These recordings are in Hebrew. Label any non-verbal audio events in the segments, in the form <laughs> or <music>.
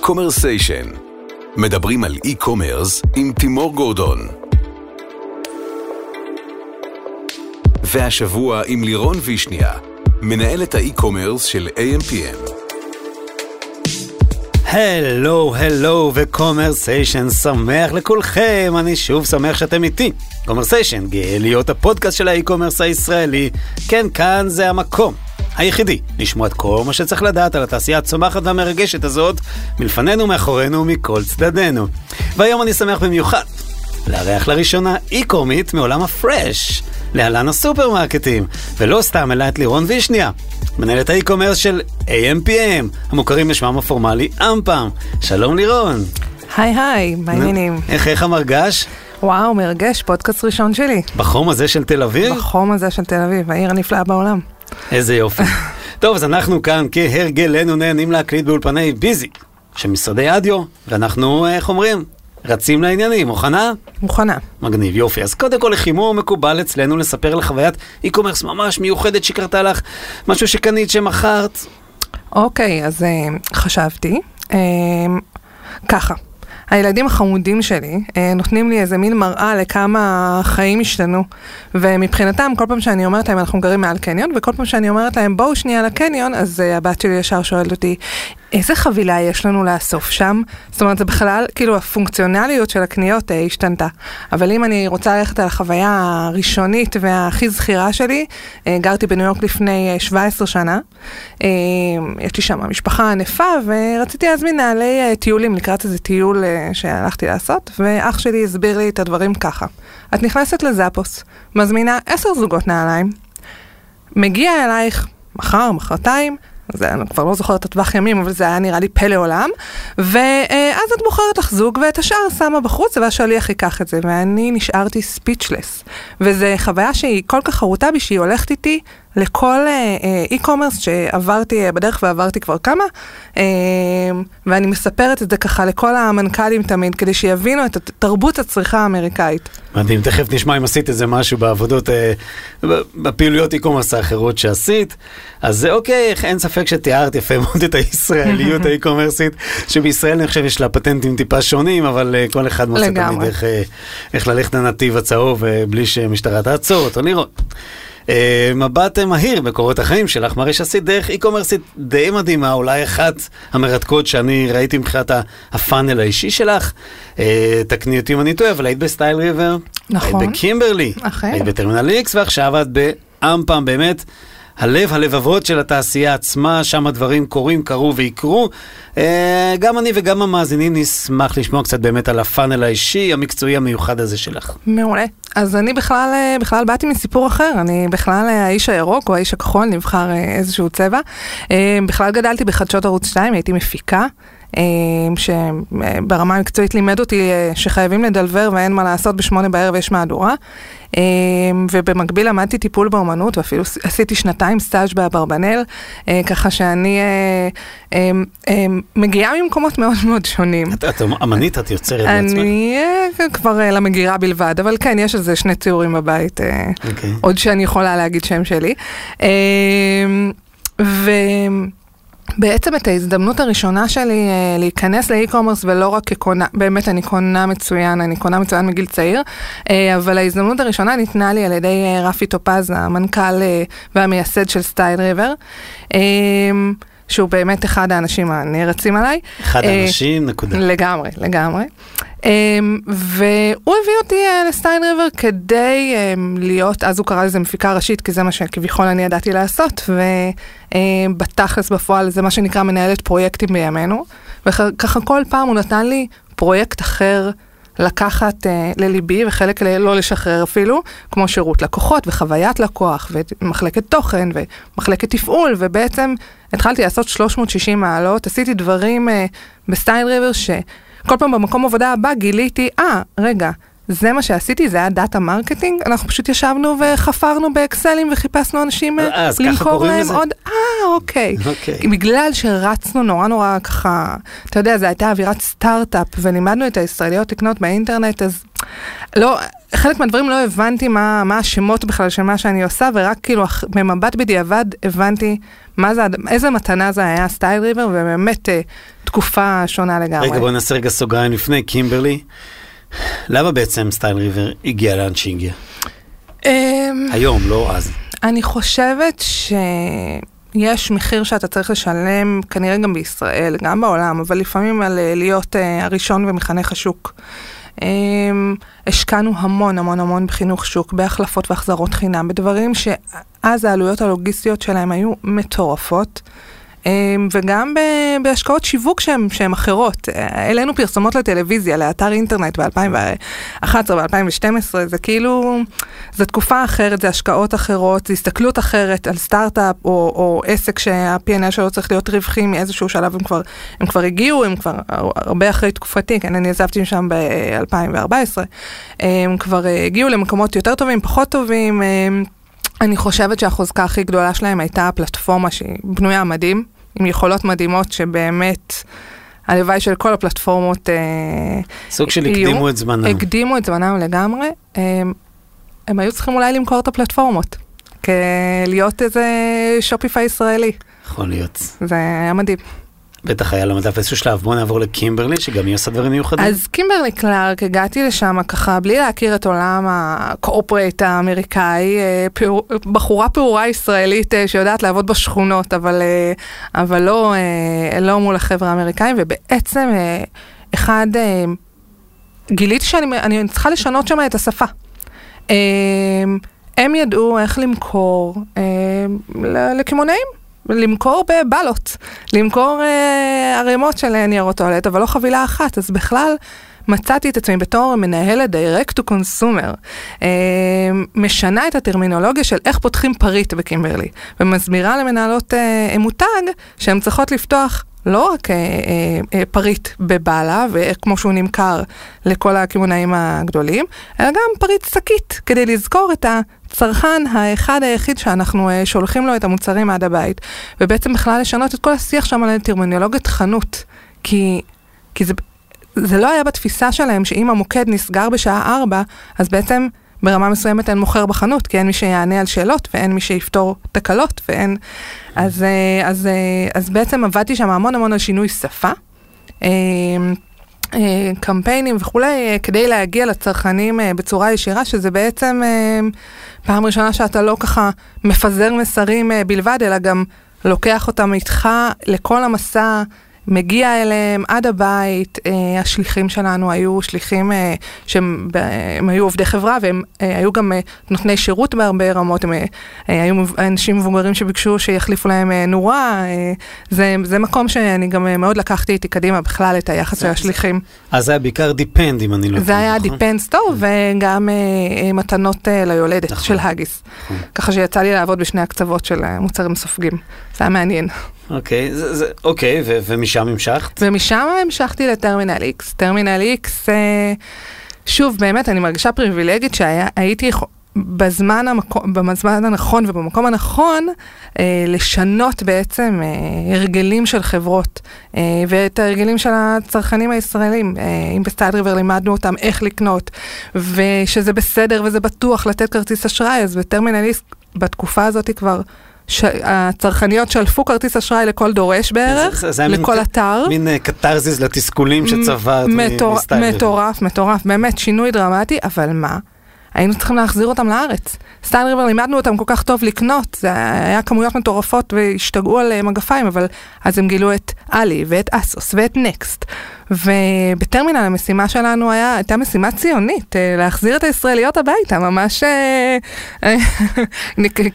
קומרסיישן. מדברים על אי-קומרס עם תימור גורדון. והשבוע עם לירון וישניה, מנהלת האי-קומרס של AMPM. הלו, הלו וקומרסיישן שמח לכולכם, אני שוב שמח שאתם איתי. קומרסיישן, גאה להיות הפודקאסט של האי-קומרס הישראלי. כן, כאן זה המקום. היחידי, לשמוע את כל מה שצריך לדעת על התעשייה הצומחת והמרגשת הזאת, מלפנינו, מאחורינו ומכל צדדינו. והיום אני שמח במיוחד לארח לראשונה אי-קומית מעולם הפרש, להלן הסופרמרקטים, ולא סתם אלא את לירון וישניה, מנהלת האי-קומרס של AMPM, המוכרים בשמם הפורמלי אמפם. שלום לירון. היי היי, מה העניינים? איך, איך המרגש? וואו, מרגש, פודקאסט ראשון שלי. בחום הזה של תל אביב? בחום הזה של תל אביב, העיר הנפלאה בעולם. איזה יופי. טוב, אז אנחנו כאן כהרגלנו נהנים להקליט באולפני ביזי של משרדי אדיו, ואנחנו, איך אומרים, רצים לעניינים, מוכנה? מוכנה. מגניב, יופי. אז קודם כל לחימום מקובל אצלנו לספר על חוויית e-commerce ממש מיוחדת שקרתה לך, משהו שקנית, שמכרת. אוקיי, אז uh, חשבתי. Uh, ככה. הילדים החמודים שלי אה, נותנים לי איזה מין מראה לכמה החיים השתנו. ומבחינתם, כל פעם שאני אומרת להם, אנחנו גרים מעל קניון, וכל פעם שאני אומרת להם, בואו שנייה לקניון, אז אה, הבת שלי ישר שואלת אותי, איזה חבילה יש לנו לאסוף שם? זאת אומרת, זה בכלל, כאילו, הפונקציונליות של הקניות אה, השתנתה. אבל אם אני רוצה ללכת על החוויה הראשונית והכי זכירה שלי, אה, גרתי בניו יורק לפני אה, 17 שנה. אה, יש לי שם משפחה ענפה, ורציתי להזמין נעלי אה, טיולים לקראת איזה טיול אה, שהלכתי לעשות, ואח שלי הסביר לי את הדברים ככה. את נכנסת לזאפוס, מזמינה 10 זוגות נעליים, מגיע אלייך מחר, מחרתיים, זה, אני כבר לא זוכרת את הטווח ימים, אבל זה היה נראה לי פלא עולם. ואז את בוחרת לך זוג, ואת השאר שמה בחוץ, והשליח ייקח את זה. ואני נשארתי ספיצ'לס. וזו חוויה שהיא כל כך חרוטה בי, שהיא הולכת איתי לכל אי-קומרס אה, שעברתי אה, בדרך ועברתי כבר כמה, אה, ואני מספרת את זה ככה לכל המנכ"לים תמיד, כדי שיבינו את תרבות הצריכה האמריקאית. מדהים, תכף נשמע אם עשית איזה משהו בעבודות, אה, בפעילויות אי-קומרס האחרות שעשית. אז זה אוקיי, אין ספק שתיארת יפה מאוד את הישראליות <laughs> האי-קומרסית, שבישראל אני חושב יש לה פטנטים טיפה שונים, אבל אה, כל אחד מוצא תמיד איך, איך ללכת לנתיב הצהוב אה, בלי שמשטרה תעצור אותו, לראות. אה, מבט מהיר בקורות החיים שלך, מראה שעשית דרך אי-קומרסית די מדהימה, אולי אחת המרתקות שאני ראיתי מבחינת ה funnel האישי שלך. אה, תקני אותי אם אני טועה, אבל היית בסטייל ריבר, נכון. היית בקימברלי, אכן. היית בטרמינל איקס, ועכשיו את ב AMPM, באמת. הלב הלבבות של התעשייה עצמה, שם הדברים קורים, קרו ויקרו. אה, גם אני וגם המאזינים נשמח לשמוע קצת באמת על ה funnel האישי, המקצועי המיוחד הזה שלך. מעולה. אז אני בכלל, אה, בכלל באתי מסיפור אחר, אני בכלל אה, האיש הירוק או האיש הכחול, נבחר איזשהו צבע. בכלל גדלתי בחדשות ערוץ 2, הייתי מפיקה. שברמה המקצועית לימד אותי שחייבים לדלבר ואין מה לעשות בשמונה בערב יש מהדורה. ובמקביל למדתי טיפול באומנות ואפילו עשיתי שנתיים סטאז' באברבנל, ככה שאני מגיעה ממקומות מאוד מאוד שונים. את אמנית, את יוצרת בעצמך? אני כבר למגירה בלבד, אבל כן, יש איזה שני ציורים בבית, עוד שאני יכולה להגיד שם שלי. ו... בעצם את ההזדמנות הראשונה שלי אה, להיכנס לאי-קומרס ולא רק כקונה, באמת אני קונה מצוין, אני קונה מצוין מגיל צעיר, אה, אבל ההזדמנות הראשונה ניתנה לי על ידי אה, רפי טופז, המנכ"ל והמייסד של סטייל ריבר. שהוא באמת אחד האנשים הנערצים עליי. אחד האנשים, נקודה. לגמרי, לגמרי. והוא הביא אותי לסטיין ריבר כדי להיות, אז הוא קרא לזה מפיקה ראשית, כי זה מה שכביכול אני ידעתי לעשות, ובתכלס בפועל זה מה שנקרא מנהלת פרויקטים בימינו, וככה כל פעם הוא נתן לי פרויקט אחר. לקחת uh, לליבי וחלק לא לשחרר אפילו, כמו שירות לקוחות וחוויית לקוח ומחלקת תוכן ומחלקת תפעול, ובעצם התחלתי לעשות 360 מעלות, עשיתי דברים אה, בסטייל ריבר שכל פעם במקום עבודה הבא גיליתי, אה, אה, רגע, זה מה שעשיתי, זה היה data marketing, אנחנו פשוט ישבנו וחפרנו באקסלים וחיפשנו אנשים אה, למכור להם לזה? עוד, אה, אוקיי. אוקיי. בגלל שרצנו נורא נורא ככה, אתה יודע, זו הייתה אווירת סטארט-אפ, ולימדנו את הישראליות לקנות באינטרנט, אז לא, חלק מהדברים לא הבנתי מה, מה השמות בכלל של מה שאני עושה, ורק כאילו במבט בדיעבד הבנתי מה זה, איזה מתנה זה היה סטייל ריבר, ובאמת תקופה שונה לגמרי. רגע, בוא נעשה רגע סוגריים לפני, קימברלי. למה בעצם סטייל ריבר הגיע לאן שהגיע? אמ, היום, לא אז. אני חושבת שיש מחיר שאתה צריך לשלם, כנראה גם בישראל, גם בעולם, אבל לפעמים על אה, להיות אה, הראשון ומחנך השוק. אמ, השקענו המון המון המון בחינוך שוק, בהחלפות והחזרות חינם, בדברים שאז העלויות הלוגיסטיות שלהם היו מטורפות. אמ, וגם בהשקעות שיווק שהן אחרות. העלינו פרסומות לטלוויזיה, לאתר אינטרנט ב-2011 ב-2012, זה כאילו, זו תקופה אחרת, זה השקעות אחרות, זו הסתכלות אחרת על סטארט-אפ או, או עסק שה-P&L שלו צריך להיות רווחי מאיזשהו שלב, הם כבר, הם כבר הגיעו, הם כבר הרבה אחרי תקופתי, כן, אני עזבתי שם ב-2014, הם כבר הגיעו למקומות יותר טובים, פחות טובים. אני חושבת שהחוזקה הכי גדולה שלהם הייתה הפלטפורמה שהיא בנויה מדהים, עם יכולות מדהימות שבאמת, הלוואי של כל הפלטפורמות אה, סוג של הקדימו את זמנם. הקדימו את זמנם לגמרי. הם, הם היו צריכים אולי למכור את הפלטפורמות, להיות איזה שופיפיי ישראלי. יכול להיות. זה היה מדהים. בטח היה לו מדף איזשהו שלב, בוא נעבור לקימברלי, שגם היא עושה דברים מיוחדים. אז קימברלי קלארק, הגעתי לשם ככה, בלי להכיר את עולם הקורפרייט האמריקאי, אה, פעור, בחורה פעורה ישראלית אה, שיודעת לעבוד בשכונות, אבל, אה, אבל לא, לא מול החבר'ה האמריקאים, ובעצם אחד, גיליתי שאני צריכה לשנות שם את השפה. הם ידעו איך למכור לקמעונאים. למכור בבלות, למכור אה, ערימות של ניירות טואלט, אבל לא חבילה אחת, אז בכלל מצאתי את עצמי בתור מנהלת direct to consumer, אה, משנה את הטרמינולוגיה של איך פותחים פריט בקימברלי, ומסבירה למנהלות אה, מותג שהן צריכות לפתוח לא רק אה, אה, אה, פריט בבעלה, וכמו שהוא נמכר לכל הקמעונאים הגדולים, אלא גם פריט שקית, כדי לזכור את הצרכן האחד היחיד שאנחנו אה, שולחים לו את המוצרים עד הבית, ובעצם בכלל לשנות את כל השיח שם על טרמינולוגיית חנות, כי, כי זה, זה לא היה בתפיסה שלהם שאם המוקד נסגר בשעה 4, אז בעצם ברמה מסוימת אין מוכר בחנות, כי אין מי שיענה על שאלות ואין מי שיפתור תקלות ואין... אז, אה, אז, אה, אז בעצם עבדתי שם המון המון על שינוי שפה. אה, קמפיינים וכולי, כדי להגיע לצרכנים בצורה ישירה, שזה בעצם פעם ראשונה שאתה לא ככה מפזר מסרים בלבד, אלא גם לוקח אותם איתך לכל המסע מגיע אליהם עד הבית, אה, השליחים שלנו היו שליחים אה, שהם הם היו עובדי חברה והם אה, היו גם אה, נותני שירות בהרבה רמות, הם אה, היו אנשים מבוגרים שביקשו שיחליפו להם אה, נורה, אה, זה, זה מקום שאני גם אה, מאוד לקחתי איתי קדימה בכלל את היחס של השליחים. אז זה היה בעיקר דיפנד אם אני לא. זה היה דיפנד store וגם אה, אה, מתנות אה, ליולדת נכון. של האגיס. נכון. ככה שיצא לי לעבוד בשני הקצוות של אה, מוצרים סופגים, זה היה מעניין. אוקיי, זה, זה, אוקיי, ו, ומשם המשכת? ומשם המשכתי לטרמינל איקס. טרמינל איקס, אה, שוב, באמת, אני מרגישה פריבילגית שהייתי בזמן, המקו, בזמן הנכון ובמקום הנכון, אה, לשנות בעצם אה, הרגלים של חברות אה, ואת ההרגלים של הצרכנים הישראלים. אה, אם ב Style River לימדנו אותם איך לקנות, ושזה בסדר וזה בטוח לתת כרטיס אשראי, אז ב Terminal X בתקופה הזאת כבר... ש... הצרכניות שלפו כרטיס אשראי לכל דורש בערך, זה, זה, זה לכל מין, אתר. מין אה, קתרזיס לתסכולים שצברת מטור... מטורף, מטורף, באמת שינוי דרמטי, אבל מה? היינו צריכים להחזיר אותם לארץ. סטיין ריבר לימדנו אותם כל כך טוב לקנות, זה היה כמויות מטורפות והשתגעו על אה, מגפיים, אבל אז הם גילו את אלי ואת אסוס ואת נקסט. ובטרמינל המשימה שלנו היה, הייתה משימה ציונית, אה, להחזיר את הישראליות הביתה, ממש אה, <laughs>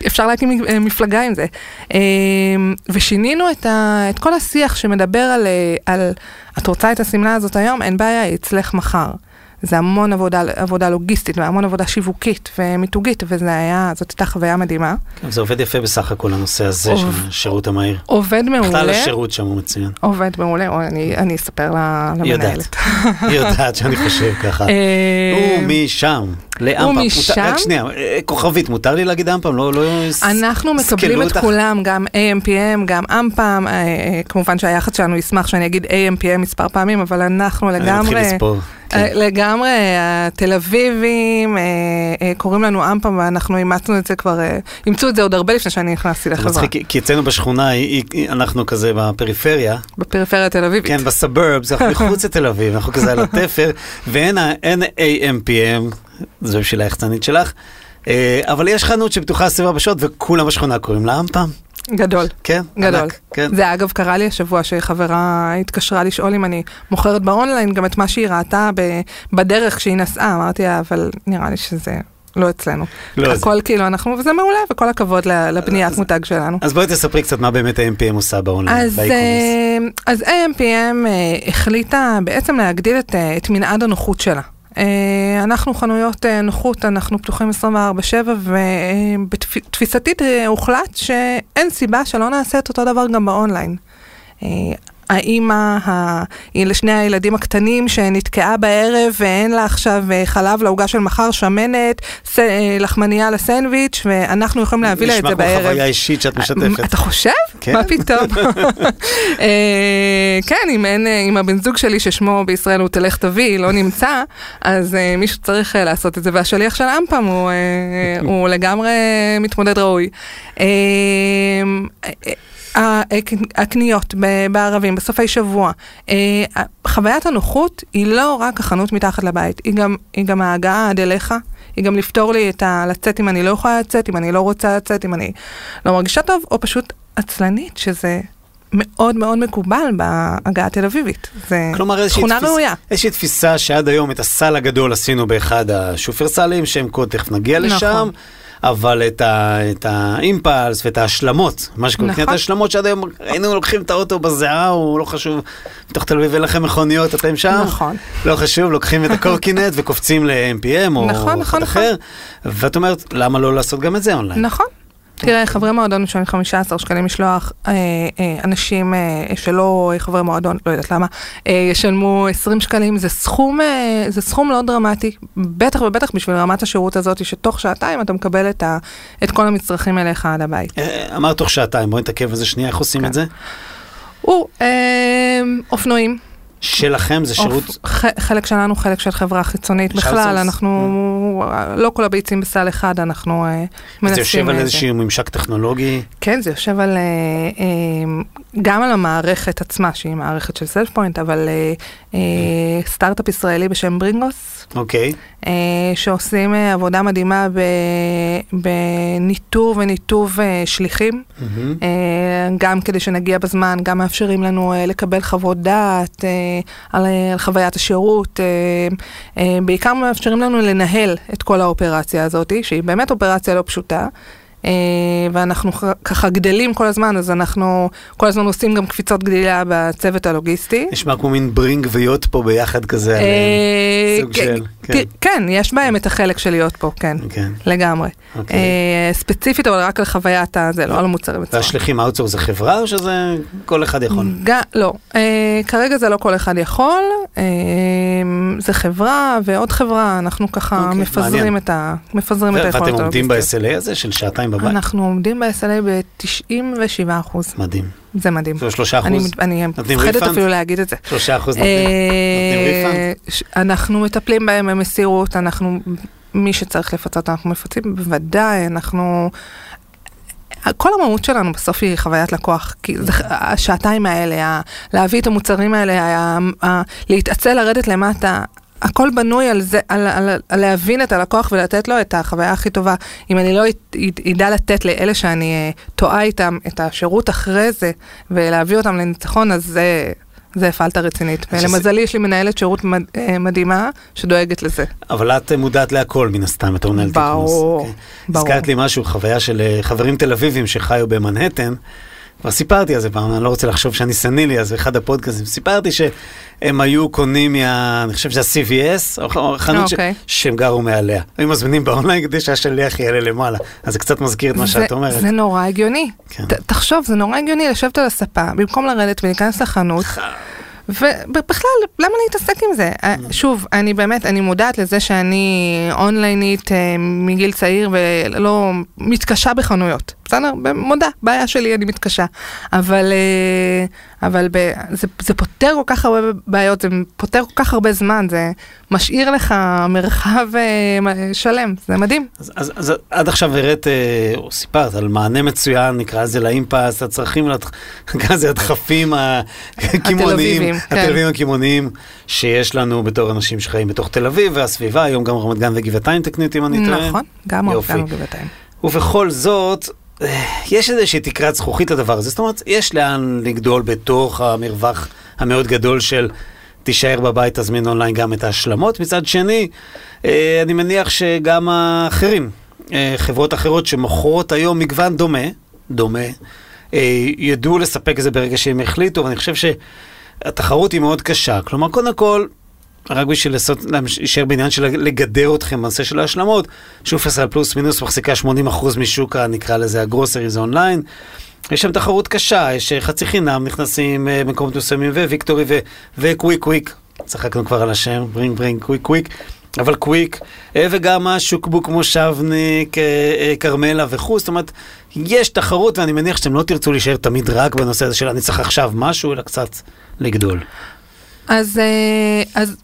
אפשר להקים מפלגה עם זה. ושינינו את, ה, את כל השיח שמדבר על, על את רוצה את השמלה הזאת היום, אין בעיה, היא אצלך מחר. זה המון עבודה, עבודה לוגיסטית והמון עבודה שיווקית ומיתוגית, זאת הייתה חוויה מדהימה. כן, זה עובד יפה בסך הכל הנושא הזה עוב, של השירות המהיר. עובד מעולה. בכלל השירות שם הוא מצוין. עובד מעולה, או אני, אני אספר למנהלת. היא יודעת שאני חושב ככה. <laughs> אה, הוא משם. לאמפם. ומשם- רק שנייה, אה, כוכבית, מותר לי להגיד אמפם? לא, לא... אנחנו מקבלים את אותך? כולם, גם AMPM, גם אמפם, אה, אה, כמובן שהיח"צ שלנו ישמח שאני אגיד AMPM מספר פעמים, אבל אנחנו לגמרי, לספור. כן. אה, לגמרי, התל אביבים, אה, אה, קוראים לנו אמפם ואנחנו אימצנו את זה כבר, אה, אימצו את זה עוד הרבה לפני שאני נכנסתי לחברה, מצחיק, כי- אצלנו בשכונה, אנחנו כזה בפריפריה, בפריפריה התל אביבית. כן, בסאברבס, אנחנו מחוץ <laughs> לתל אביב, אנחנו כזה על התפר, ואין AMPM, זו בשביל היחצנית שלך, אה, אבל יש חנות שפתוחה 24 בשעות וכולם בשכונה קוראים לה אמפם, גדול. כן, גדול. ענק, כן. זה אגב קרה לי השבוע שחברה התקשרה לשאול אם אני מוכרת באונליין גם את מה שהיא ראתה בדרך כשהיא נסעה, אמרתי לה, אבל נראה לי שזה לא אצלנו. לא, הכל כאילו אנחנו, וזה מעולה, וכל הכבוד לבניית מותג שלנו. אז בואי תספרי קצת מה באמת ה-MPM עושה באונליין, אז. אה, אז AMPM אה, החליטה בעצם להגדיל את, את מנעד הנוחות שלה. אה, אנחנו חנויות אה, נוחות, אנחנו פתוחים 24/7 ובתפיסתית הוחלט שאין סיבה שלא נעשה את אותו דבר גם באונליין. אה, האימא, ה- לשני הילדים הקטנים שנתקעה בערב ואין לה עכשיו אה, חלב לעוגה של מחר, שמנת, ס- אה, לחמנייה לסנדוויץ' ואנחנו יכולים להביא לה את זה נשמע בערב. כמו חוויה אישית שאת משתפת. אתה חושב? כן. מה פתאום? <laughs> אה, כן, אם אין, אה, אם הבן זוג שלי ששמו בישראל הוא תלך תביא, לא נמצא, אז אה, מישהו צריך אה, לעשות את זה, והשליח של אמפם הוא, אה, הוא לגמרי מתמודד ראוי. אה, הק- הקניות בערבים, בסופי שבוע, אה, חוויית הנוחות היא לא רק החנות מתחת לבית, היא גם, היא גם ההגעה עד אליך, היא גם לפתור לי את ה... לצאת אם אני לא יכולה לצאת, אם אני לא רוצה לצאת, אם אני לא מרגישה טוב, או פשוט עצלנית, שזה מאוד מאוד מקובל בהגעה התל אביבית. זה כלומר, תכונה תפיס- ראויה. איזושהי תפיסה שעד היום את הסל הגדול עשינו באחד השופרסלים, שהם קוד, תכף נגיע לשם. נכון. אבל את, ה, את האימפלס ואת ההשלמות, מה שקורה, נכון. נכון. ההשלמות שעד היום היינו לוקחים את האוטו בזיעה, הוא לא חשוב, בתוך תל אביב אין לכם מכוניות, אתם שם, נכון. לא חשוב, לוקחים את הקורקינט <laughs> וקופצים ל-MPM או נכון, נכון, אחד נכון. אחר, ואת אומרת, למה לא לעשות גם את זה אונליין? נכון. תראה, חברי מועדון משלמים 15 שקלים משלוח, אה, אה, אנשים אה, שלא חברי מועדון, לא יודעת למה, אה, ישלמו 20 שקלים, זה סכום, אה, זה סכום לא דרמטי, בטח ובטח בשביל רמת השירות הזאת, שתוך שעתיים אתה מקבל את, ה, את כל המצרכים אליך עד הבית. אה, אמרת תוך שעתיים, בואי נתעכב על זה שנייה, איך עושים כן. את זה? הוא, אה, אופנועים, שלכם זה שירות, ח- חלק שלנו, חלק של חברה חיצונית. בכלל, אנחנו, לא כל הביצים בסל אחד, אנחנו אה, מנסים... זה יושב על אה, איזשהו ממשק טכנולוגי, כן, זה יושב על, אה, גם על המערכת עצמה, שהיא מערכת של סלף פוינט, אבל אה, אה, סטארט-אפ ישראלי בשם ברינגוס, אוקיי, אה, שעושים אה, עבודה מדהימה בניטור וניתוב אה, שליחים. אה, גם כדי שנגיע בזמן, גם מאפשרים לנו לקבל חוות דעת על, חוויית השירות, בעיקר מאפשרים לנו לנהל את כל האופרציה הזאת, שהיא באמת אופרציה לא פשוטה. אה, ואנחנו ככה גדלים כל הזמן, אז אנחנו כל הזמן עושים גם קפיצות גדילה בצוות הלוגיסטי. נשמע כמו מין ברינג ויוט פה ביחד כזה, אה, סוג של, כן, כן. יש בהם את החלק של להיות פה, כן, כן, לגמרי. אוקיי. אה, ספציפית, אבל רק על חוויית הזה, לא על המוצרים עצמם. והשליחים אאוטסור זה חברה או שזה כל אחד יכול? לא, כרגע זה לא כל אחד יכול, זה חברה ועוד חברה, אנחנו ככה אוקיי, מפזרים. את היכולת ואתם עומדים הלוגיסטית. ב-SLA הזה של שעתיים בבית? אנחנו עומדים ב-SLA ב-97 אחוז, מדהים. זה מדהים. זה שלושה אחוז? אני מפחדת? אפילו להגיד את זה. שלושה אחוז נותנים נותנים אה, ריפאנד? אנחנו מטפלים בהם במסירות, אנחנו, מי שצריך לפצות אנחנו מפצים, בוודאי, אנחנו... כל המהות שלנו בסוף היא חוויית לקוח, כי זה, השעתיים האלה, ה- להביא את המוצרים האלה, ה- ה- להתעצל, לרדת למטה, הכל בנוי על זה, על, על, על להבין את הלקוח ולתת לו את החוויה הכי טובה. אם אני לא ידע לתת לאלה שאני אה, טועה איתם את השירות אחרי זה, ולהביא אותם לניצחון, אז זה... זה פלטה רצינית, ולמזלי יש לי מנהלת שירות מד, אה, מדהימה שדואגת לזה. אבל את מודעת להכל מן הסתם, בתור מנהלת ברור, אוקיי. ברור. הזכרת לי משהו, חוויה של אה, חברים תל אביבים שחיו במנהטן. כבר סיפרתי על זה פעם, אני לא רוצה לחשוב שאני סנילי, אז באחד הפודקאסטים סיפרתי שהם היו קונים מה... אני חושב שזה ה-CVS, או חנות ש... אוקיי. שהם גרו מעליה. היו מזמינים באונליין כדי שהשליח יעלה למעלה. אז זה קצת מזכיר את מה שאת זה, אומרת. זה נורא הגיוני. כן. ת, תחשוב, זה נורא הגיוני לשבת על הספה, במקום לרדת ולהיכנס לחנות, <laughs> ובכלל, למה להתעסק עם זה? אה, שוב, אני באמת, אני מודעת לזה שאני אונליינית אה, מגיל צעיר ולא מתקשה בחנויות. בסדר? מודה, בעיה שלי, אני מתקשה. אבל, אה, אבל ב, זה, זה פותר כל כך הרבה בעיות, זה פותר כל כך הרבה זמן, זה משאיר לך מרחב אה, שלם, זה מדהים. אז, אז, אז עד עכשיו הראת, אה, או סיפרת, על מענה מצוין, נקרא לזה לאימפס, הצרכים, <laughs> נקרא לזה הדחפים <laughs> הקימוניים, כן. התל אביבים הקימוניים, שיש לנו בתור אנשים שחיים בתוך תל אביב והסביבה, היום גם רמת גן וגבעתיים, תקני אותי אם אני טועה. נכון, גם רמת גן וגבעתיים. ובכל זאת, יש איזושהי תקרת זכוכית לדבר הזה, זאת אומרת, יש לאן לגדול בתוך המרווח המאוד גדול של תישאר בבית, תזמין אונליין גם את ההשלמות. מצד שני, אה, אני מניח שגם האחרים, אה, חברות אחרות שמוכרות היום מגוון דומה, דומה, אה, ידעו לספק את זה ברגע שהם החליטו, ואני חושב שהתחרות היא מאוד קשה. כלומר, קודם כל, רק בשביל לעשות, להישאר בעניין של לגדר אתכם בנושא של ההשלמות, שופרסל פלוס מינוס מחזיקה 80% משוק, נקרא לזה הגרוסריז אונליין. יש שם תחרות קשה, יש אה, חצי חינם, נכנסים אה, במקומות מסוימים, וויקטורי וקוויק קוויק, צחקנו כבר על השם, ברינג ברינג קוויק קוויק, אבל קוויק, אה, וגם השוקבוק מושבניק, כרמלה וכו', זאת אומרת, יש תחרות ואני מניח שאתם לא תרצו להישאר תמיד רק בנושא הזה של אני צריך עכשיו משהו, אלא קצת לגדול. אז, אז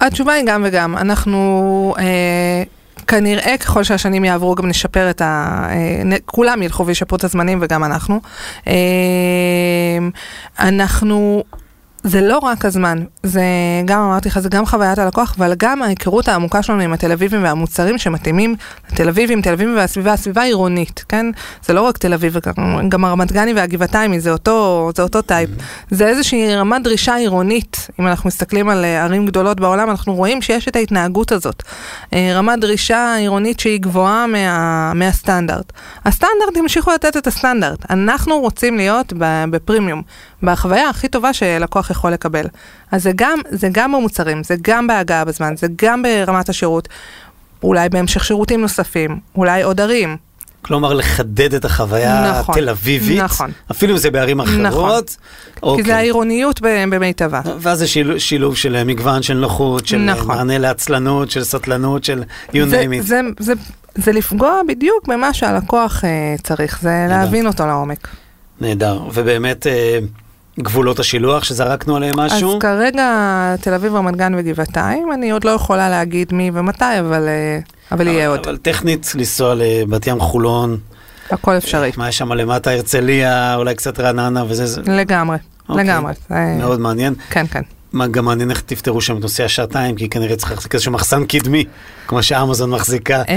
התשובה היא גם וגם. אנחנו אה, כנראה ככל שהשנים יעברו גם נשפר את ה... אה, כולם ילכו וישפרו את הזמנים וגם אנחנו. אה, אנחנו זה לא רק הזמן, זה גם אמרתי לך, זה גם חוויית הלקוח, אבל גם ההיכרות העמוקה שלנו עם התל אביבים והמוצרים שמתאימים לתל אביבים, תל אביבים והסביבה, הסביבה עירונית, כן? זה לא רק תל אביב, גם הרמת גני והגבעתיימי, זה זה אותו טייפ. זה איזושהי רמת דרישה עירונית, אם אנחנו מסתכלים על אה, ערים גדולות בעולם, אנחנו רואים שיש את ההתנהגות הזאת. אה, רמת דרישה עירונית שהיא גבוהה מה, מהסטנדרט. הסטנדרט ימשיכו לתת את הסטנדרט. אנחנו רוצים להיות בפרימיום, בחוויה הכי טובה שלקוח יכול לקבל. אז זה גם, זה גם במוצרים, זה גם בהגעה בזמן, זה גם ברמת השירות, אולי בהמשך שירותים נוספים, אולי עוד ערים. כלומר, לחדד את החוויה נכון, התל אביבית, נכון. אפילו אם זה בערים אחרות. נכון, אוקיי. כי זה העירוניות במיטבה. ואז זה שילוב, שילוב של מגוון, של נוחות, של נכון. מענה לעצלנות, של סטלנות, של you זה, name it. זה, זה, זה לפגוע בדיוק במה שהלקוח uh, צריך, זה נהדר. להבין אותו לעומק. נהדר, ובאמת... Uh, גבולות השילוח שזרקנו עליהם משהו? אז כרגע תל אביב, רמת גן וגבעתיים, אני עוד לא יכולה להגיד מי ומתי, אבל, אה, אבל יהיה עוד. אבל טכנית לנסוע לבת ים חולון. הכל אפשרי. מה יש שם למטה, הרצליה, אולי קצת רעננה וזה? לגמרי, אוקיי. לגמרי. מאוד מעניין. כן, כן. מה גם מעניין איך תפתרו שם את נושא השעתיים, כי כנראה צריך להחזיק איזשהו מחסן קדמי, כמו שאמזון מחזיקה. אה,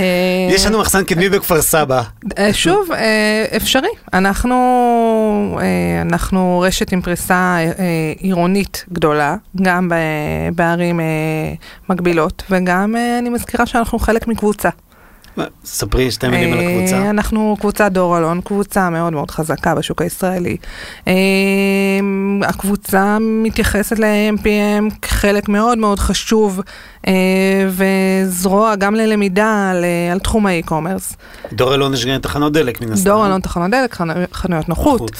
יש לנו מחסן קדמי בכפר סבא. אה, שוב, אה, אפשרי. אנחנו, אנחנו רשת עם פריסה עירונית גדולה, גם בערים מקבילות, וגם אני מזכירה שאנחנו חלק מקבוצה. ספרי שתי מילים על הקבוצה. אה, אנחנו קבוצת דור אלון, קבוצה מאוד מאוד חזקה בשוק הישראלי. אה, הקבוצה מתייחסת ל-MPM כחלק מאוד מאוד חשוב אה, וזרוע גם ללמידה על, על תחום האי-קומרס. דור אלון יש גם תחנות דלק מן הסתם. דור אלון תחנות דלק, חנויות נוחות,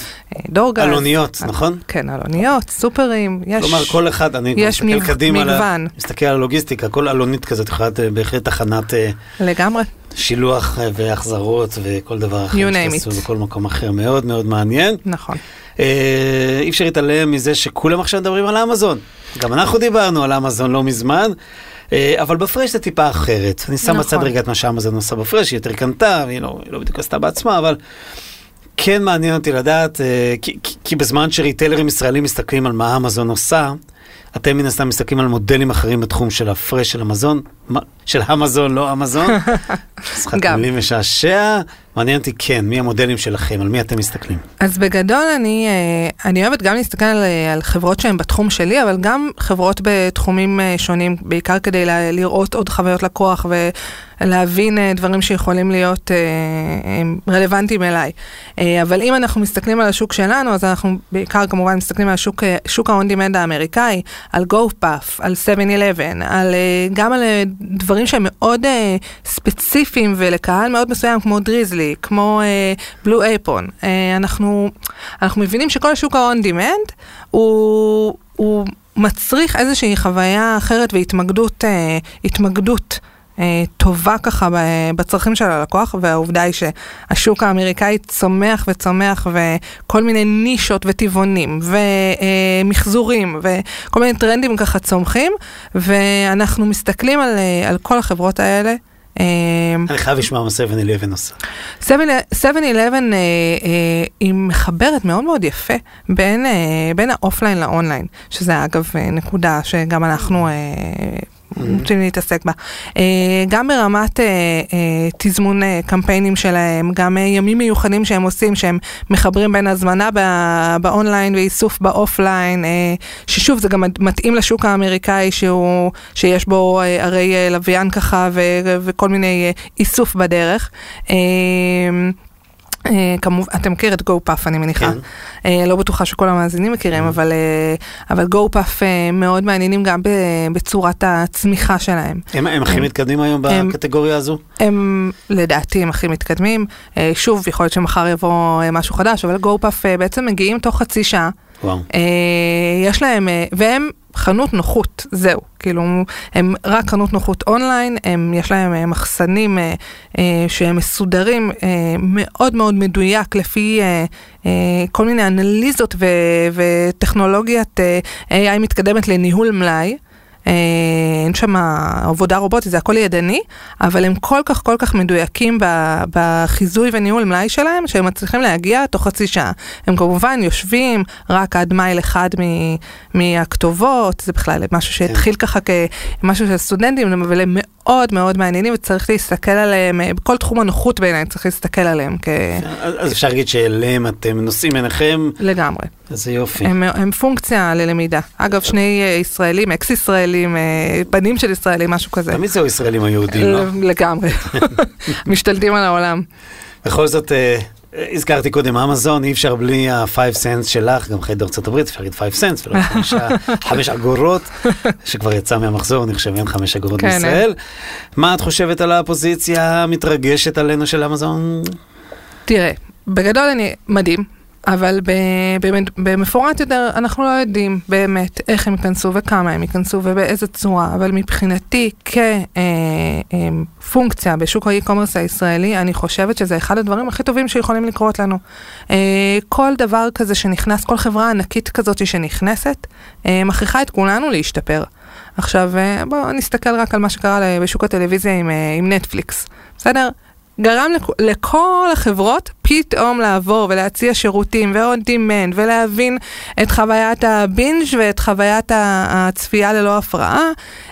דור גז. אלוניות, נכון? כן, אלוניות, סופרים, יש... כלומר, כל אחד, אני יש מסתכל קדימה, מגוון. מסתכל על הלוגיסטיקה, כל אלונית כזאת יכולה להיות בהחלט תחנת... לגמרי. שילוח והחזרות וכל דבר אחר שתעשו בכל מקום אחר, מאוד מאוד מעניין. נכון. אה, אי אפשר להתעלם מזה שכולם עכשיו מדברים על אמזון. גם אנחנו דיברנו על אמזון לא מזמן. אה, אבל בפרש זה טיפה אחרת. אני שם נכון. בצד רגע את מה שאמזון עושה בפרש, היא יותר קנתה, והיא לא, לא בדיוק עשתה בעצמה, אבל כן מעניין אותי לדעת, אה, כי, כי, כי בזמן שריטיילרים ישראלים מסתכלים על מה אמזון עושה, אתם מן הסתם מסתכלים על מודלים אחרים בתחום של הפרש של המזון, של המזון, לא המזון. <laughs> משחק מילים משעשע. מעניין אותי, כן, מי המודלים שלכם, על מי אתם מסתכלים? אז בגדול אני, אה, אני אוהבת גם להסתכל על, אה, על חברות שהן בתחום שלי, אבל גם חברות בתחומים אה, שונים, בעיקר כדי לראות עוד חוויות לקוח ולהבין דברים שיכולים להיות רלוונטיים אליי. אבל אם אנחנו מסתכלים על השוק שלנו, אז אנחנו בעיקר כמובן מסתכלים על השוק, שוק ה-on-demand האמריקאי, על GoPuff, על 7-11, על, גם על דברים שהם מאוד ספציפיים ולקהל מאוד מסוים, כמו דריזלי. שלי, כמו בלו uh, אייפון, uh, אנחנו, אנחנו מבינים שכל השוק ה-on demand הוא, הוא מצריך איזושהי חוויה אחרת והתמקדות אה, התמקדות, אה, טובה ככה בצרכים של הלקוח, והעובדה היא שהשוק האמריקאי צומח וצומח, וכל מיני נישות וטבעונים, ומחזורים, וכל מיני טרנדים ככה צומחים, ואנחנו מסתכלים על, אה, על כל החברות האלה. אה, אני חייב לשמוע מה 7-11 עושה. 7-11 אה, אה, היא מחברת מאוד מאוד יפה בין, אה, בין ה offline ל online, שזה אגב נקודה שגם אנחנו רוצים להתעסק בה. אה, גם ברמת אה, אה, תזמון קמפיינים שלהם, גם ימים מיוחדים שהם עושים, שהם מחברים בין הזמנה באונליין ואיסוף באופליין, ששוב זה גם מתאים לשוק האמריקאי שהוא, שיש בו הרי לוויין ככה וכל מיני איסוף בדרך. אה, כמובן, אתה מכיר את GoPuff אני מניחה. כן. אה, לא בטוחה שכל המאזינים מכירים, אבל, אה, אבל GoPuff מאוד מעניינים גם ב- בצורת הצמיחה שלהם. הם הם הכי מתקדמים היום הם- בקטגוריה הזו? הם לדעתי הם הכי מתקדמים. שוב, יכול להיות שמחר יבוא משהו חדש, אבל GoPuff בעצם מגיעים תוך חצי שעה. וואו. יש להם, והם חנות נוחות, זהו, כאילו, הם רק חנות נוחות אונליין, הם, יש להם אה, מחסנים אה, אה, שהם מסודרים אה, מאוד מאוד מדויק לפי אה, אה, כל מיני אנליזות ו, וטכנולוגיית אה, AI מתקדמת לניהול מלאי. אה, אין שם עבודה רובוטית, זה הכל ידני, אבל הם כל כך כל כך מדויקים בחיזוי וניהול מלאי שלהם, שהם מצליחים להגיע תוך חצי שעה. הם כמובן יושבים רק עד מייל אחד מ- מהכתובות, זה בכלל משהו שהתחיל ככה כמשהו של סטודנטים, אבל הם מאוד מאוד מעניינים וצריך להסתכל עליהם, אה, בכל תחום הנוחות בעיניי צריך להסתכל עליהם כ... אז אז אפשר להגיד שאליהם אתם נושאים עיניכם, לגמרי. איזה יופי. הם, הם פונקציה ללמידה. אגב, שני אה, ישראלים, אקס ישראלים, אה, בנים של ישראלים, משהו כזה. תמיד זהו ישראלים היהודים, לא? לגמרי. <laughs> משתלטים על העולם. בכל זאת, אה, אה, הזכרתי קודם אמזון, אי אפשר בלי ה-5 סנס שלך, גם חי בארצות הברית, אפשר להגיד 5 סנס, ולא חמישה- <laughs> חמש אגורות, שכבר יצא מהמחזור, אני חושב, אין חמש אגורות כן, בישראל. מה את חושבת על הפוזיציה המתרגשת עלינו של אמזון? תראה, בגדול אני מדהים, אבל במפורט יותר אנחנו לא יודעים באמת איך הם ייכנסו וכמה הם ייכנסו ובאיזה צורה, אבל מבחינתי כפונקציה בשוק האי-קומרס הישראלי, אני חושבת שזה אחד הדברים הכי טובים שיכולים לקרות לנו. אה, כל דבר כזה שנכנס, כל חברה ענקית כזאת שנכנסת, אה, מכריחה את כולנו להשתפר. עכשיו, אה, בואו נסתכל רק על מה שקרה בשוק הטלוויזיה עם, אה, עם נטפליקס, בסדר? גרם לכ- לכל החברות פתאום לעבור ולהציע שירותים on demand ולהבין את חוויית ה binge ואת חוויית הצפייה ללא הפרעה.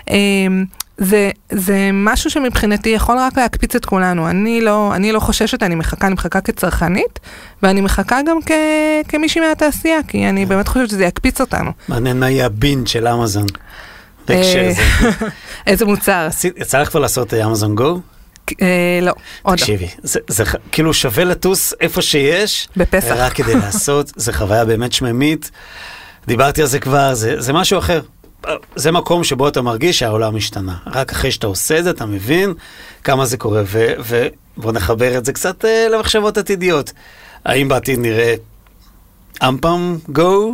אמ, זה, זה משהו שמבחינתי יכול רק להקפיץ את כולנו. אני לא, אני לא חוששת, אני מחכה, אני מחכה כצרכנית, ואני מחכה גם כ, כמישהי מהתעשייה, כי אני באמת חושבת שזה יקפיץ אותנו. מעניין מה יהיה ה binge של אמזון. בהקשר אה, הזה. <laughs> איזה מוצר? יצא לך כבר לעשות אמזון גו? אה, לא, עוד לא. תקשיבי, זה, כאילו שווה לטוס איפה שיש, בפסח. רק כדי <laughs> לעשות, זה חוויה באמת שממית. דיברתי על זה כבר, זה, זה משהו אחר. זה מקום שבו אתה מרגיש שהעולם השתנה. רק אחרי שאתה עושה את זה, אתה מבין כמה זה קורה. ו- ובוא נחבר את זה קצת אה, למחשבות עתידיות. האם בעתיד נראה אמפם גו?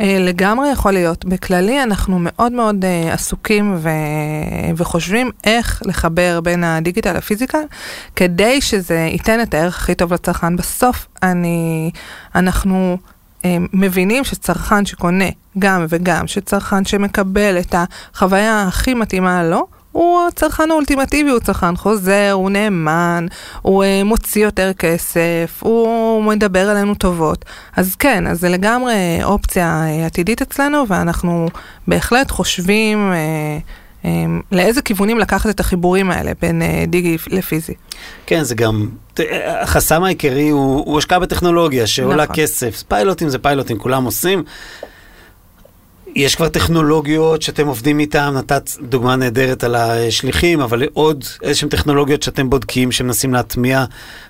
אה, לגמרי יכול להיות. בכללי אנחנו מאוד מאוד אה, עסוקים ו... וחושבים איך לחבר בין הדיגיטל לפיזיקל, כדי שזה ייתן את הערך הכי טוב לצרכן. בסוף אני, אנחנו אה, מבינים שצרכן שקונה גם וגם, שצרכן שמקבל את החוויה הכי מתאימה לו, הוא הצרכן האולטימטיבי, הוא צרכן חוזר, הוא נאמן, הוא uh, מוציא יותר כסף, הוא מדבר עלינו טובות. אז כן, אז זה לגמרי אופציה uh, עתידית אצלנו, ואנחנו בהחלט חושבים uh, um, לאיזה כיוונים לקחת את החיבורים האלה בין uh, דיגי לפיזי. כן, זה גם, החסם העיקרי הוא, הוא השקעה בטכנולוגיה שעולה נכון. כסף. פיילוטים זה פיילוטים, כולם עושים. יש כבר טכנולוגיות שאתם עובדים איתן, נתת דוגמה נהדרת על השליחים, אבל עוד איזשהן טכנולוגיות שאתם בודקים, שמנסים להטמיע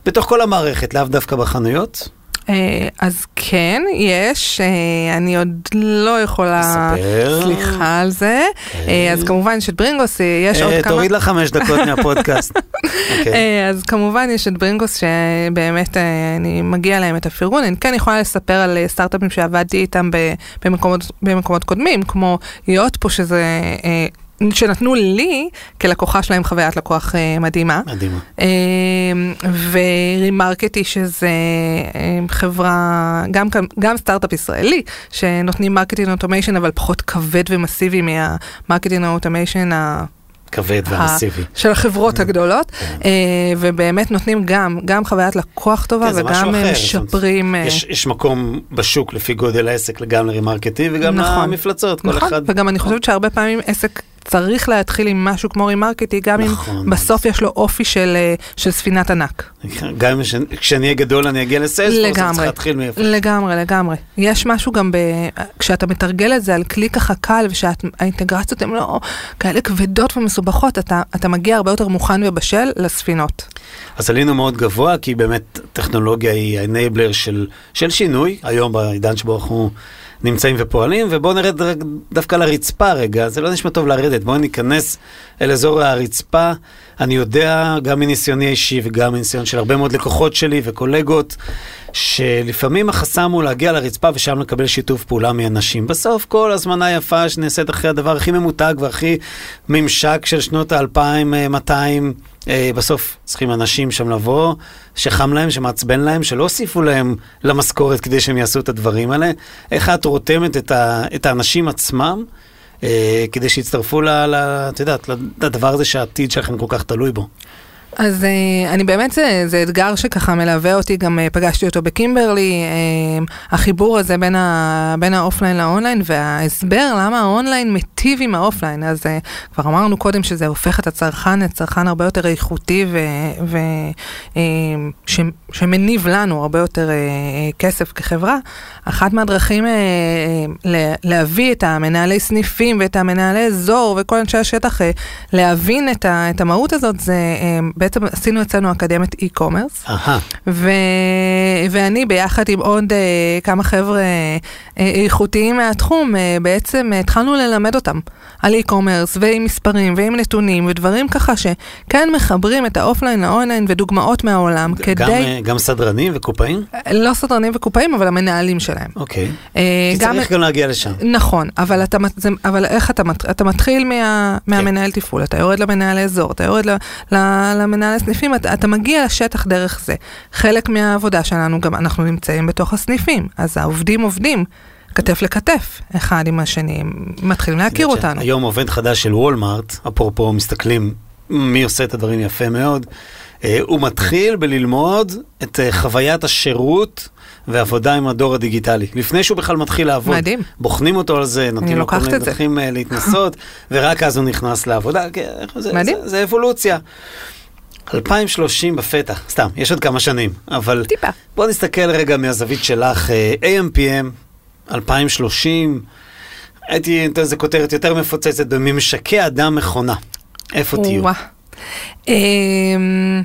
בתוך כל המערכת, לאו דווקא בחנויות. אה, אז כן, יש, אה, אני עוד לא יכולה... תספר. סליחה על זה. אה, אז כמובן יש את ברינגוס, יש עוד כמה... תוריד לה חמש דקות מהפודקאסט. <laughs> אוקיי. אה, אז כמובן יש את ברינגוס שבאמת אני מגיע להם את הפירגון, אני כן יכולה לספר על סטארט-אפים שעבדתי איתם במקומות, במקומות קודמים, כמו פה שזה, שנתנו לי כלקוחה שלהם חוויית לקוח אה, מדהימה. מדהימה. ו Remarkety שזה אה, חברה, גם, גם סטארט-אפ ישראלי, שנותנים marketing automation אבל פחות כבד ומסיבי מה marketing automation כבד ומסיבי. של החברות הגדולות, כן. אה, ובאמת נותנים גם, גם חוויית לקוח טובה כן, וגם אה. משפרים. אה, יש, יש מקום בשוק לפי גודל העסק גם ל Remarkety וגם נכון. למפלצות, כל נכון, אחד. וגם אני חושבת שהרבה פעמים עסק צריך להתחיל עם משהו כמו רימרקטי, גם נכון. אם בסוף יש לו אופי של, אה, של ספינת ענק. גם אם כשאני אהיה גדול אני אגיע לסיילספורס, אני צריך להתחיל מאיפה. לגמרי, לגמרי. יש משהו גם ב... כשאתה מתרגל את זה על כלי ככה קל ושהאינטגרציות הן לא כאלה כבדות ומסובכות, אתה, אתה מגיע הרבה יותר מוכן ובשל לספינות. אז עלינו מאוד גבוה, כי באמת טכנולוגיה היא ה-enabler של, של שינוי, היום בעידן שבו אנחנו נמצאים ופועלים, ובואו נרד רק דווקא לרצפה רגע, זה לא נשמע טוב לרדת, בואו ניכנס אל אזור הרצפה. אני יודע, גם מניסיוני האישי וגם מניסיון של הרבה מאוד לקוחות שלי וקולגות, שלפעמים החסם הוא להגיע לרצפה ושם לקבל שיתוף פעולה מאנשים. בסוף כל הזמנה יפה שנעשית אחרי הדבר הכי ממותג והכי ממשק של שנות ה-2200, אה, בסוף צריכים אנשים שם לבוא, שחם להם, שמעצבן להם, שלא הוסיפו להם למשכורת כדי שהם יעשו את הדברים האלה. איך את רותמת את, ה, את האנשים עצמם, אה, כדי שיצטרפו, ל, ל, את יודעת, לדבר הזה שהעתיד שלכם כל כך תלוי בו. אז אה, אני באמת, זה, זה אתגר שככה מלווה אותי, גם אה, פגשתי אותו בקימברלי, אה, החיבור הזה בין, ה, בין ה offline ל online, וההסבר למה האונליין מיטיב עם ה offline. אז אה, כבר אמרנו קודם שזה הופך את הצרכן לצרכן הרבה יותר איכותי, ו, ו, אה, ש, שמניב לנו הרבה יותר אה, אה, כסף כחברה. אחת מהדרכים אה, אה, להביא את המנהלי סניפים ואת המנהלי אזור וכל אנשי השטח אה, להבין את, ה, את המהות הזאת, זה אה, בעצם עשינו אצלנו אקדמיית e-commerce. ו... ואני ביחד עם עוד אה, כמה חבר'ה אה, איכותיים מהתחום, אה, בעצם התחלנו ללמד אותם על e-commerce ועם מספרים ועם נתונים ודברים ככה שכן מחברים את ה offline ל online ודוגמאות מהעולם גם, כדי, אה, גם סדרנים וקופאים? לא סדרנים וקופאים, אבל המנהלים שלהם. אוקיי. אה, כי צריך גם להגיע לשם. נכון, אבל, אתה, זה, אבל איך אתה, אתה מתחיל מה, מהמנהל תפעול, אתה יורד למנהל האזור, אתה יורד ל, ל, למנהל הסניפים, אתה, אתה מגיע לשטח דרך זה. חלק מהעבודה שלנו, גם אנחנו נמצאים בתוך הסניפים, אז העובדים עובדים. כתף לכתף, אחד עם השני, מתחילים להכיר אותנו. היום עובד חדש של וולמארט, אפרופו מסתכלים מי עושה את הדברים יפה מאוד, אה, הוא מתחיל בללמוד את אה, חוויית השירות ועבודה עם הדור הדיגיטלי. לפני שהוא בכלל מתחיל לעבוד. מדהים. בוחנים אותו על זה, נותנים לו כל מיני זה. דרכים אה, להתנסות, <laughs> ורק אז הוא נכנס לעבודה. כן, זה, מדהים. זה, זה אבולוציה. 2030 בפתח, סתם, יש עוד כמה שנים, אבל טיפה. בוא נסתכל רגע מהזווית שלך, אה, AMPM, 2030, הייתי נותן לזה כותרת יותר מפוצצת בממשקי אדם מכונה. איפה תהיו? אמ,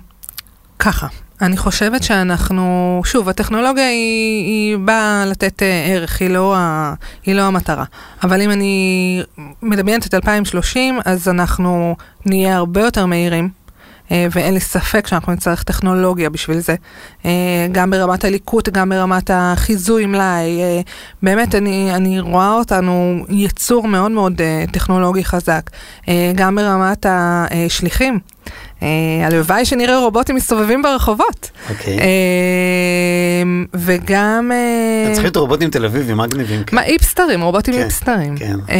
ככה, אני חושבת שאנחנו, שוב, הטכנולוגיה היא, היא באה לתת אה, ערך, היא לא, ה, היא לא המטרה. אבל אם אני מדמיינת את 2030, אז אנחנו נהיה הרבה יותר מהירים. אה, ואין לי ספק שאנחנו נצטרך טכנולוגיה בשביל זה. אה, גם ברמת הליקוט, גם ברמת החיזוי מלאי. אה, באמת, אני, אני רואה אותנו יצור מאוד מאוד טכנולוגי חזק. גם ברמת השליחים. הלוואי שנראה רובוטים מסתובבים ברחובות. אוקיי. אה, וגם... אה, צריכים להיות רובוטים תל אביבים מגניבים. מה, איפסטרים, רובוטים כן, איפסטרים. כן. אה,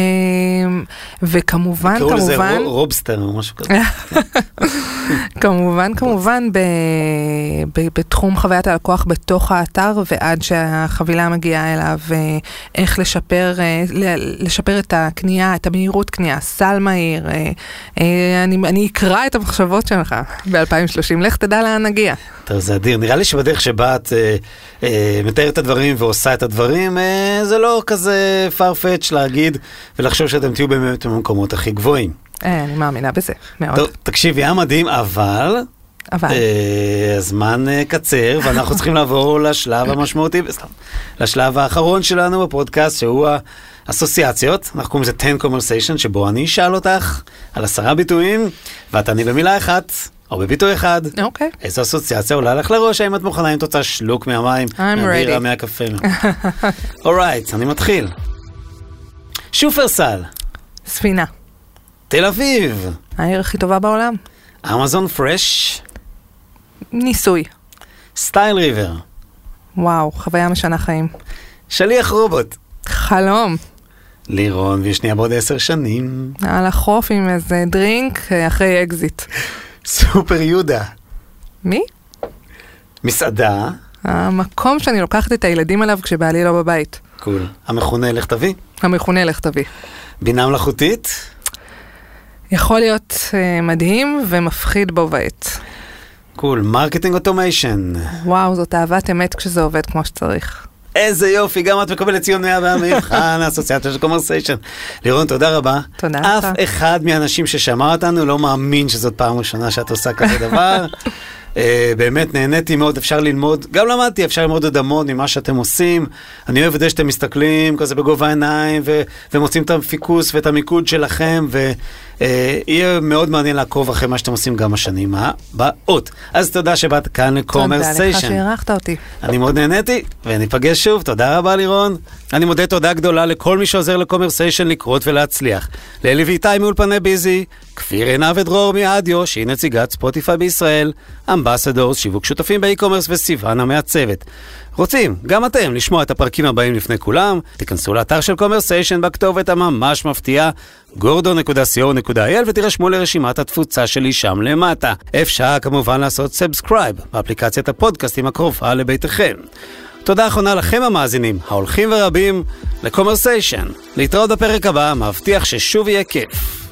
וכמובן, קראו לזה כמובן... רו- רובסטר או משהו כזה. <laughs> כמובן, כמובן, בתחום חוויית הלקוח בתוך האתר ועד שהחבילה מגיעה אליו, אה, איך לשפר, אה, לשפר את הקנייה, את המהירות קנייה, סל מהיר. אני, אני אקרא את המחשבות שלך ב-2030, לך תדע לאן נגיע. טוב, זה אדיר. נראה לי שבדרך שבה את מתארת את הדברים ועושה את הדברים, אה, זה לא כזה farfetch להגיד ולחשוב שאתם תהיו באמת במקומות הכי גבוהים. אה, אני מאמינה בזה, מאוד. טוב, תקשיבי, היה מדהים, אבל אבל, אה, הזמן אה, קצר, ואנחנו צריכים <laughs> לעבור לשלב המשמעותי, סתם, לשלב האחרון שלנו בפודקאסט, שהוא האסוציאציות. אנחנו קוראים לזה 10 conversation, שבו אני אשאל אותך על עשרה ביטויים, ואת עני במילה אחת, או בביטוי אחד. אוקיי. איזו אסוציאציה עולה לך לראש? האם את מוכנה? אם את רוצה שלוק מהמים, מהבירה. מהקפה? <laughs> אורייט, אני מתחיל. שופרסל, ספינה, תל אביב, העיר הכי טובה בעולם. Amazon Fresh, ניסוי. Style River, וואו, חוויה משנה חיים. שליח רובוט, חלום. לירון וישניה בעוד עשר שנים, על החוף עם איזה drink אה, אחרי אקזיט. סופר יהודה, מי? מסעדה, המקום שאני לוקחת את הילדים אליו כשבעלי לא בבית. קול, המכונה לך תביא, המכונה לך תביא. בינה מלאכותית, יכול להיות אה, מדהים ומפחיד בו בעת. קול, marketing automation. וואו, זאת אהבת אמת כשזה עובד כמו שצריך. איזה יופי, גם את מקבלת ציון 100 במבחן האסוציאציה של קומרסיישן. לירון, תודה רבה. תודה אף לך. אחד מהאנשים ששמע אותנו לא מאמין שזאת פעם ראשונה שאת עושה כזה דבר. <laughs> אה, באמת נהניתי מאוד, אפשר ללמוד, גם למדתי, אפשר ללמוד עוד המון ממה שאתם עושים. אני אוהב את זה שאתם מסתכלים כזה בגובה העיניים ו- ומוצאים את הפוקוס ואת המיקוד שלכם, ויהיה מאוד מעניין לעקוב אחרי מה שאתם עושים גם השנים הבאות. אז תודה שבאת כאן תודה לך לקומרסיישן. שאירחת אותי. אני מאוד נהניתי, וניפגש שוב, תודה רבה לירון. אני מודה תודה גדולה לכל מי שעוזר לקומרסיישן לקרות ולהצליח. לאלי ואיתי מאולפני ביזי, כפיר עינב ודרור מאדיו, שהיא נציגת ספוטיפיי בישראל, Ambassadors, שיווק שותפים באי-קומרס וסיוון המעצבת. רוצים, גם אתם, לשמוע את הפרקים הבאים לפני כולם? תיכנסו לאתר של קומרסיישן בכתובת הממש מפתיעה גורדו.co.il ותירשמו לרשימת התפוצה שלי שם למטה. אפשר כמובן לעשות subscribe באפליקציית הפודקאסטים הקרובה לביתכם. תודה אחרונה לכם המאזינים, ההולכים ורבים, לקומרסיישן. להתראות בפרק הבא, מבטיח ששוב יהיה כיף.